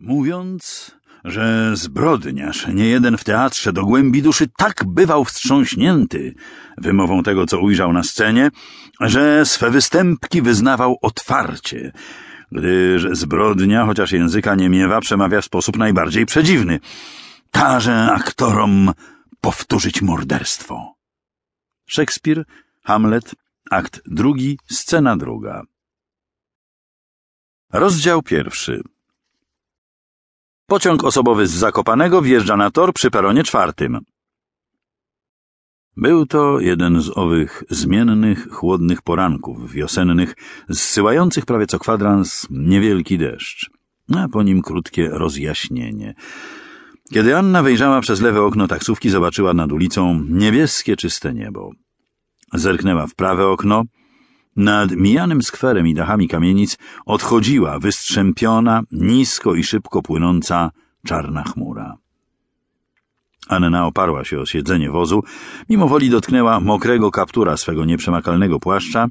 Mówiąc, że zbrodniarz nie jeden w teatrze do głębi duszy tak bywał wstrząśnięty wymową tego, co ujrzał na scenie, że swe występki wyznawał otwarcie, gdyż zbrodnia, chociaż języka nie miewa, przemawia w sposób najbardziej przedziwny. Każe aktorom powtórzyć morderstwo. Szekspir, Hamlet, akt drugi, scena druga. Rozdział pierwszy. Pociąg osobowy z Zakopanego wjeżdża na tor przy peronie czwartym. Był to jeden z owych zmiennych, chłodnych poranków wiosennych, zsyłających prawie co kwadrans niewielki deszcz, a po nim krótkie rozjaśnienie. Kiedy Anna wyjrzała przez lewe okno taksówki, zobaczyła nad ulicą niebieskie, czyste niebo. Zerknęła w prawe okno. Nad mijanym skwerem i dachami kamienic odchodziła wystrzępiona, nisko i szybko płynąca czarna chmura. Anna oparła się o siedzenie wozu, mimo woli dotknęła mokrego kaptura swego nieprzemakalnego płaszcza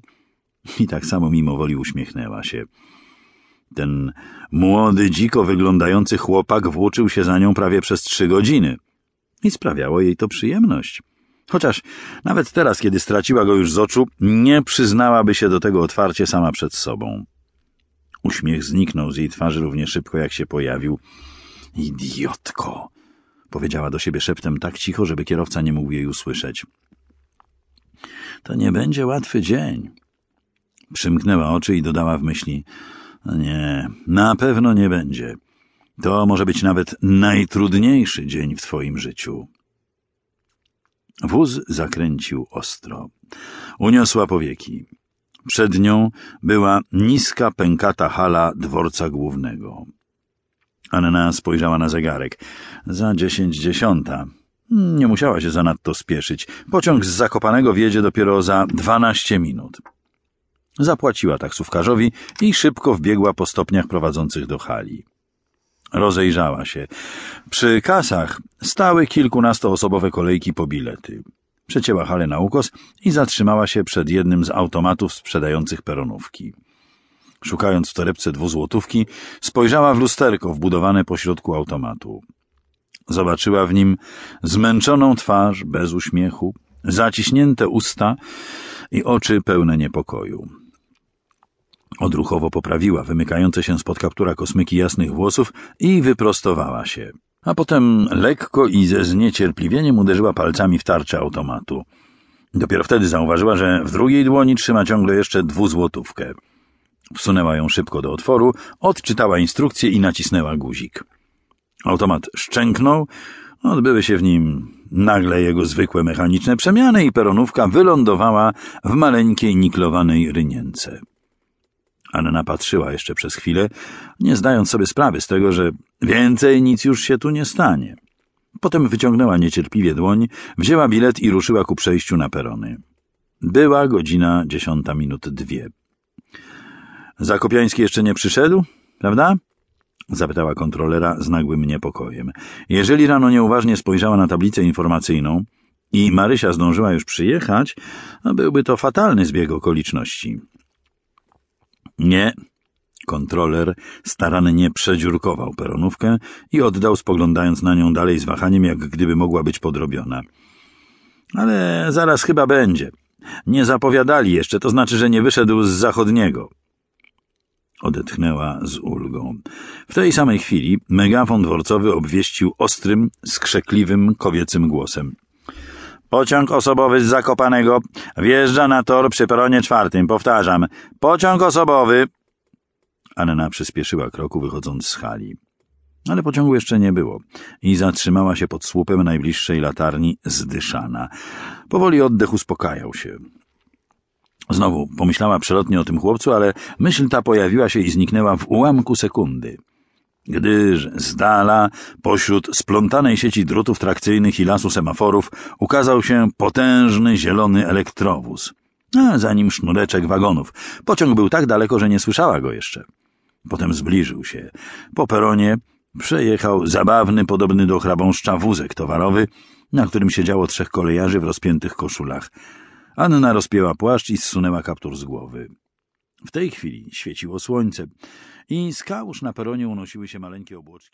i tak samo mimo woli uśmiechnęła się. Ten młody, dziko wyglądający chłopak włóczył się za nią prawie przez trzy godziny i sprawiało jej to przyjemność. Chociaż nawet teraz, kiedy straciła go już z oczu, nie przyznałaby się do tego otwarcie sama przed sobą. Uśmiech zniknął z jej twarzy równie szybko, jak się pojawił. Idiotko! powiedziała do siebie szeptem tak cicho, żeby kierowca nie mógł jej usłyszeć. To nie będzie łatwy dzień. Przymknęła oczy i dodała w myśli. Nie, na pewno nie będzie. To może być nawet najtrudniejszy dzień w twoim życiu. Wóz zakręcił ostro. Uniosła powieki. Przed nią była niska, pękata hala dworca głównego. Anna spojrzała na zegarek. Za dziesięć dziesiąta. Nie musiała się zanadto spieszyć. Pociąg z Zakopanego wjedzie dopiero za dwanaście minut. Zapłaciła taksówkarzowi i szybko wbiegła po stopniach prowadzących do hali. Rozejrzała się. Przy kasach stały kilkunastoosobowe kolejki po bilety. Przecięła halę na ukos i zatrzymała się przed jednym z automatów sprzedających peronówki. Szukając w torebce dwuzłotówki, spojrzała w lusterko wbudowane pośrodku automatu. Zobaczyła w nim zmęczoną twarz bez uśmiechu, zaciśnięte usta i oczy pełne niepokoju. Odruchowo poprawiła wymykające się spod kaptura kosmyki jasnych włosów i wyprostowała się. A potem lekko i ze zniecierpliwieniem uderzyła palcami w tarczę automatu. Dopiero wtedy zauważyła, że w drugiej dłoni trzyma ciągle jeszcze dwuzłotówkę. Wsunęła ją szybko do otworu, odczytała instrukcję i nacisnęła guzik. Automat szczęknął, odbyły się w nim nagle jego zwykłe mechaniczne przemiany i peronówka wylądowała w maleńkiej niklowanej rynience. Anna patrzyła jeszcze przez chwilę, nie zdając sobie sprawy z tego, że więcej nic już się tu nie stanie. Potem wyciągnęła niecierpliwie dłoń, wzięła bilet i ruszyła ku przejściu na perony. Była godzina dziesiąta minut dwie. Zakopiański jeszcze nie przyszedł, prawda? Zapytała kontrolera z nagłym niepokojem. Jeżeli rano nieuważnie spojrzała na tablicę informacyjną i Marysia zdążyła już przyjechać, byłby to fatalny zbieg okoliczności. Nie. Kontroler starannie przedziurkował peronówkę i oddał, spoglądając na nią dalej z wahaniem, jak gdyby mogła być podrobiona. Ale zaraz chyba będzie. Nie zapowiadali jeszcze, to znaczy, że nie wyszedł z zachodniego. Odetchnęła z ulgą. W tej samej chwili megafon dworcowy obwieścił ostrym, skrzekliwym, kobiecym głosem. Pociąg osobowy z Zakopanego wjeżdża na tor przy peronie czwartym. Powtarzam, pociąg osobowy. Anna przyspieszyła kroku, wychodząc z hali. Ale pociągu jeszcze nie było i zatrzymała się pod słupem najbliższej latarni zdyszana. Powoli oddech uspokajał się. Znowu pomyślała przelotnie o tym chłopcu, ale myśl ta pojawiła się i zniknęła w ułamku sekundy gdyż z dala, pośród splątanej sieci drutów trakcyjnych i lasu semaforów, ukazał się potężny zielony elektrowóz, a za nim sznureczek wagonów. Pociąg był tak daleko, że nie słyszała go jeszcze. Potem zbliżył się. Po peronie przejechał zabawny, podobny do chrabąszcza wózek towarowy, na którym siedziało trzech kolejarzy w rozpiętych koszulach. Anna rozpięła płaszcz i zsunęła kaptur z głowy. W tej chwili świeciło słońce i z kałuż na peronie unosiły się maleńkie obłoczki.